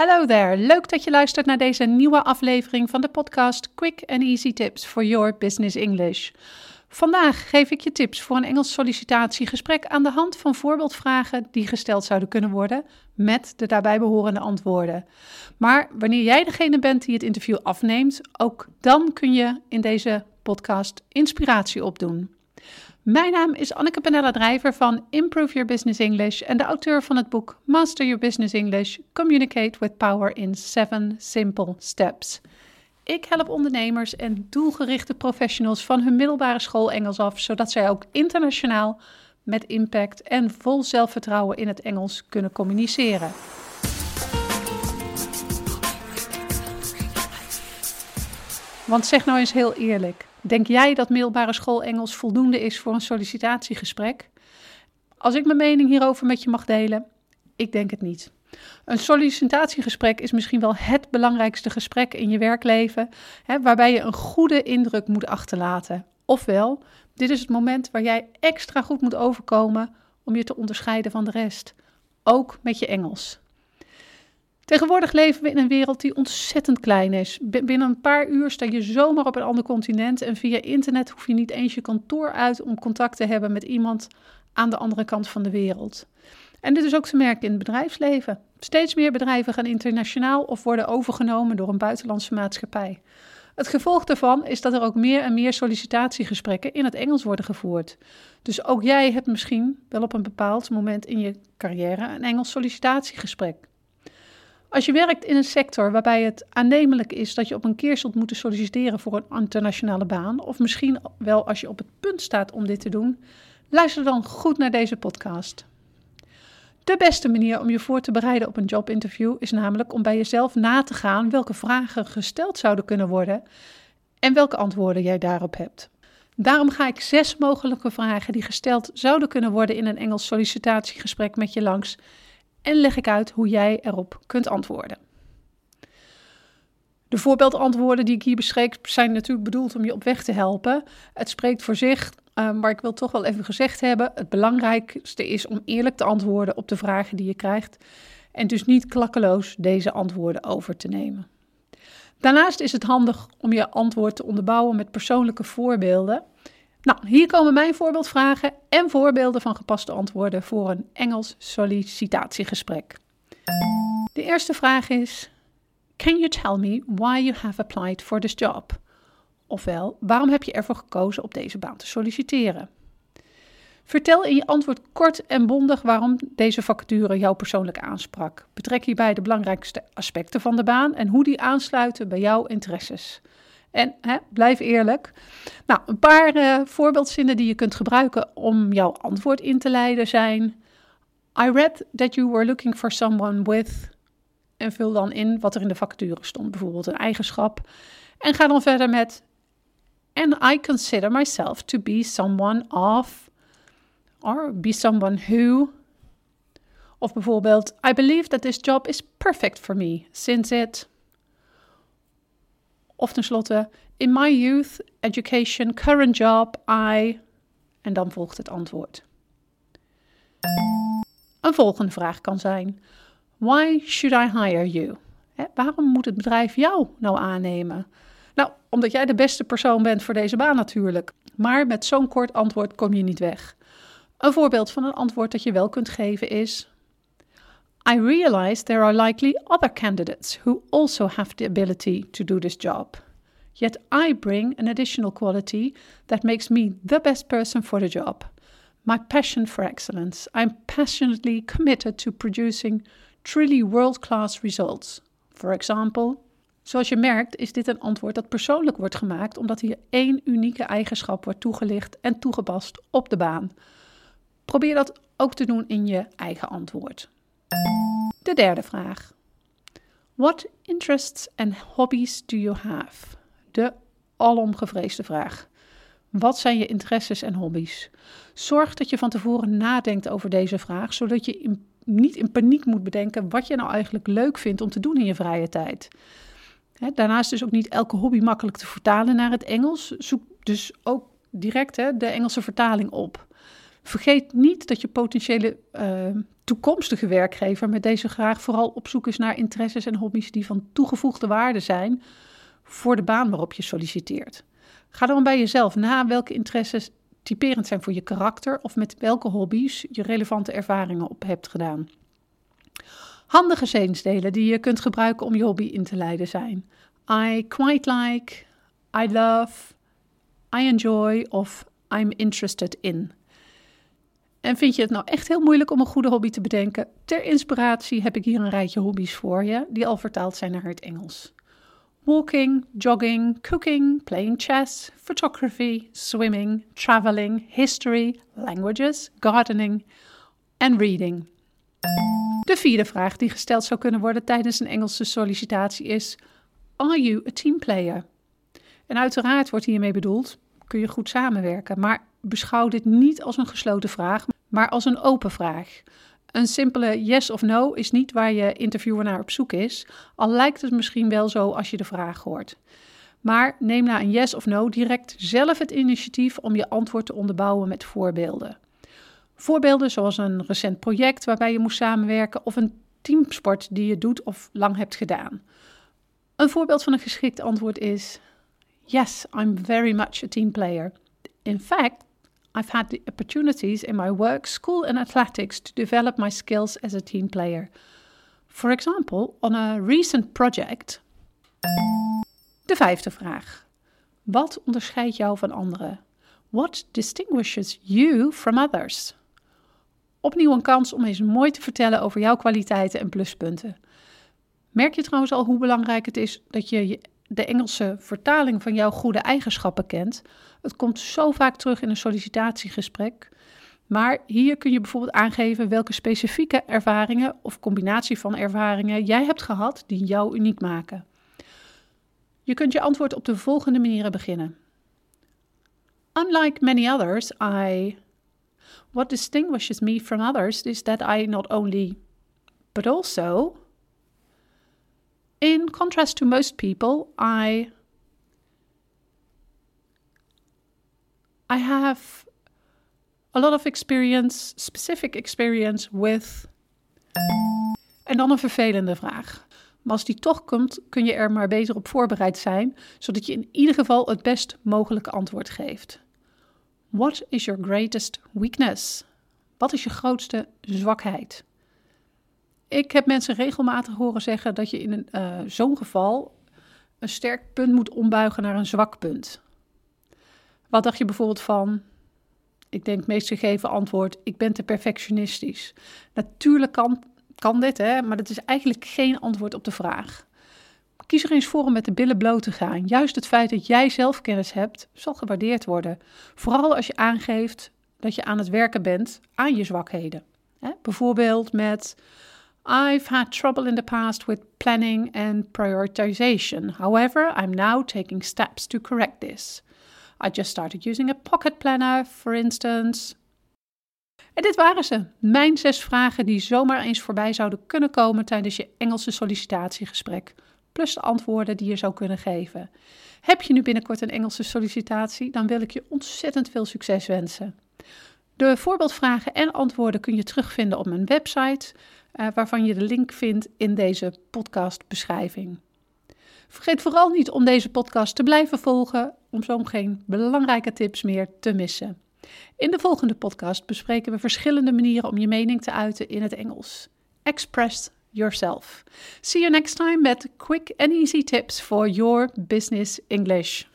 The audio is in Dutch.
Hallo there, leuk dat je luistert naar deze nieuwe aflevering van de podcast Quick and Easy Tips for Your Business English. Vandaag geef ik je tips voor een Engels sollicitatiegesprek aan de hand van voorbeeldvragen die gesteld zouden kunnen worden met de daarbij behorende antwoorden. Maar wanneer jij degene bent die het interview afneemt, ook dan kun je in deze podcast inspiratie opdoen. Mijn naam is Anneke Penella Drijver van Improve Your Business English en de auteur van het boek Master Your Business English: Communicate with Power in 7 Simple Steps. Ik help ondernemers en doelgerichte professionals van hun middelbare school Engels af, zodat zij ook internationaal met impact en vol zelfvertrouwen in het Engels kunnen communiceren. Want zeg nou eens heel eerlijk: denk jij dat middelbare school Engels voldoende is voor een sollicitatiegesprek? Als ik mijn mening hierover met je mag delen, ik denk het niet. Een sollicitatiegesprek is misschien wel het belangrijkste gesprek in je werkleven, hè, waarbij je een goede indruk moet achterlaten. Ofwel, dit is het moment waar jij extra goed moet overkomen om je te onderscheiden van de rest, ook met je Engels. Tegenwoordig leven we in een wereld die ontzettend klein is. Binnen een paar uur sta je zomaar op een ander continent en via internet hoef je niet eens je kantoor uit om contact te hebben met iemand aan de andere kant van de wereld. En dit is ook te merken in het bedrijfsleven. Steeds meer bedrijven gaan internationaal of worden overgenomen door een buitenlandse maatschappij. Het gevolg daarvan is dat er ook meer en meer sollicitatiegesprekken in het Engels worden gevoerd. Dus ook jij hebt misschien wel op een bepaald moment in je carrière een Engels sollicitatiegesprek. Als je werkt in een sector waarbij het aannemelijk is dat je op een keer zult moeten solliciteren voor een internationale baan, of misschien wel als je op het punt staat om dit te doen, luister dan goed naar deze podcast. De beste manier om je voor te bereiden op een jobinterview is namelijk om bij jezelf na te gaan welke vragen gesteld zouden kunnen worden en welke antwoorden jij daarop hebt. Daarom ga ik zes mogelijke vragen die gesteld zouden kunnen worden in een Engels sollicitatiegesprek met je langs en leg ik uit hoe jij erop kunt antwoorden. De voorbeeldantwoorden die ik hier beschreef zijn natuurlijk bedoeld om je op weg te helpen. Het spreekt voor zich uh, maar ik wil toch wel even gezegd hebben: het belangrijkste is om eerlijk te antwoorden op de vragen die je krijgt. En dus niet klakkeloos deze antwoorden over te nemen. Daarnaast is het handig om je antwoord te onderbouwen met persoonlijke voorbeelden. Nou, hier komen mijn voorbeeldvragen en voorbeelden van gepaste antwoorden voor een Engels sollicitatiegesprek. De eerste vraag is: Can you tell me why you have applied for this job? Ofwel, waarom heb je ervoor gekozen op deze baan te solliciteren? Vertel in je antwoord kort en bondig waarom deze vacature jou persoonlijk aansprak. Betrek hierbij de belangrijkste aspecten van de baan en hoe die aansluiten bij jouw interesses. En hè, blijf eerlijk. Nou, een paar uh, voorbeeldzinnen die je kunt gebruiken om jouw antwoord in te leiden zijn: I read that you were looking for someone with. En vul dan in wat er in de vacature stond, bijvoorbeeld een eigenschap. En ga dan verder met and I consider myself to be someone of, or be someone who. Of bijvoorbeeld, I believe that this job is perfect for me, since it. Of tenslotte, in my youth, education, current job, I. En dan volgt het antwoord. Een volgende vraag kan zijn: Why should I hire you? waarom moet het bedrijf jou nou aannemen? Nou, omdat jij de beste persoon bent voor deze baan natuurlijk. Maar met zo'n kort antwoord kom je niet weg. Een voorbeeld van een antwoord dat je wel kunt geven is: I realize there are likely other candidates who also have the ability to do this job. Yet I bring an additional quality that makes me the best person for the job. My passion for excellence. I'm passionately committed to producing truly world class results. For example, Zoals je merkt is dit een antwoord dat persoonlijk wordt gemaakt omdat hier één unieke eigenschap wordt toegelicht en toegepast op de baan. Probeer dat ook te doen in je eigen antwoord. De derde vraag. What interests and hobbies do you have? De alomgevreesde vraag. Wat zijn je interesses en hobby's? Zorg dat je van tevoren nadenkt over deze vraag, zodat je niet in paniek moet bedenken wat je nou eigenlijk leuk vindt om te doen in je vrije tijd daarnaast is ook niet elke hobby makkelijk te vertalen naar het Engels. Zoek dus ook direct de Engelse vertaling op. Vergeet niet dat je potentiële uh, toekomstige werkgever met deze graag vooral op zoek is naar interesses en hobby's die van toegevoegde waarde zijn voor de baan waarop je solliciteert. Ga dan bij jezelf na welke interesses typerend zijn voor je karakter of met welke hobby's je relevante ervaringen op hebt gedaan. Handige zinsdelen die je kunt gebruiken om je hobby in te leiden zijn: I quite like, I love, I enjoy of I'm interested in. En vind je het nou echt heel moeilijk om een goede hobby te bedenken? Ter inspiratie heb ik hier een rijtje hobby's voor je, die al vertaald zijn naar het Engels. Walking, jogging, cooking, playing chess, photography, swimming, traveling, history, languages, gardening en reading. De vierde vraag die gesteld zou kunnen worden tijdens een Engelse sollicitatie is: Are you a team player? En uiteraard wordt hiermee bedoeld: kun je goed samenwerken, maar beschouw dit niet als een gesloten vraag, maar als een open vraag. Een simpele yes of no is niet waar je interviewer naar op zoek is, al lijkt het misschien wel zo als je de vraag hoort. Maar neem na een yes of no direct zelf het initiatief om je antwoord te onderbouwen met voorbeelden. Voorbeelden zoals een recent project waarbij je moest samenwerken of een teamsport die je doet of lang hebt gedaan. Een voorbeeld van een geschikt antwoord is: Yes, I'm very much a team player. In fact, I've had the opportunities in my work, school, and athletics to develop my skills as a team player. For example, on a recent project. De vijfde vraag. Wat onderscheidt jou van anderen? What distinguishes you from others? Opnieuw een kans om eens mooi te vertellen over jouw kwaliteiten en pluspunten. Merk je trouwens al hoe belangrijk het is dat je de Engelse vertaling van jouw goede eigenschappen kent? Het komt zo vaak terug in een sollicitatiegesprek. Maar hier kun je bijvoorbeeld aangeven welke specifieke ervaringen of combinatie van ervaringen jij hebt gehad die jou uniek maken. Je kunt je antwoord op de volgende manieren beginnen. Unlike many others, I What distinguishes me from others is that I not only, but also, in contrast to most people, I I have a lot of experience, specific experience with. En dan een vervelende vraag. Maar als die toch komt, kun je er maar beter op voorbereid zijn, zodat je in ieder geval het best mogelijke antwoord geeft. What is your greatest weakness? Wat is je grootste zwakheid? Ik heb mensen regelmatig horen zeggen dat je in uh, zo'n geval een sterk punt moet ombuigen naar een zwak punt. Wat dacht je bijvoorbeeld van? Ik denk meest gegeven antwoord: ik ben te perfectionistisch. Natuurlijk kan, kan dit, hè, maar dat is eigenlijk geen antwoord op de vraag. Kies er eens voor om met de billen bloot te gaan. Juist het feit dat jij zelfkennis hebt, zal gewaardeerd worden. Vooral als je aangeeft dat je aan het werken bent aan je zwakheden. bijvoorbeeld met I've had trouble in the past with planning and prioritization. However, I'm now taking steps to correct this. I just started using a pocket planner, for instance. En dit waren ze, mijn zes vragen die zomaar eens voorbij zouden kunnen komen tijdens je Engelse sollicitatiegesprek plus de antwoorden die je zou kunnen geven. Heb je nu binnenkort een Engelse sollicitatie, dan wil ik je ontzettend veel succes wensen. De voorbeeldvragen en antwoorden kun je terugvinden op mijn website, uh, waarvan je de link vindt in deze podcastbeschrijving. Vergeet vooral niet om deze podcast te blijven volgen, om zo geen belangrijke tips meer te missen. In de volgende podcast bespreken we verschillende manieren om je mening te uiten in het Engels. Expressed yourself. See you next time with quick and easy tips for your business English.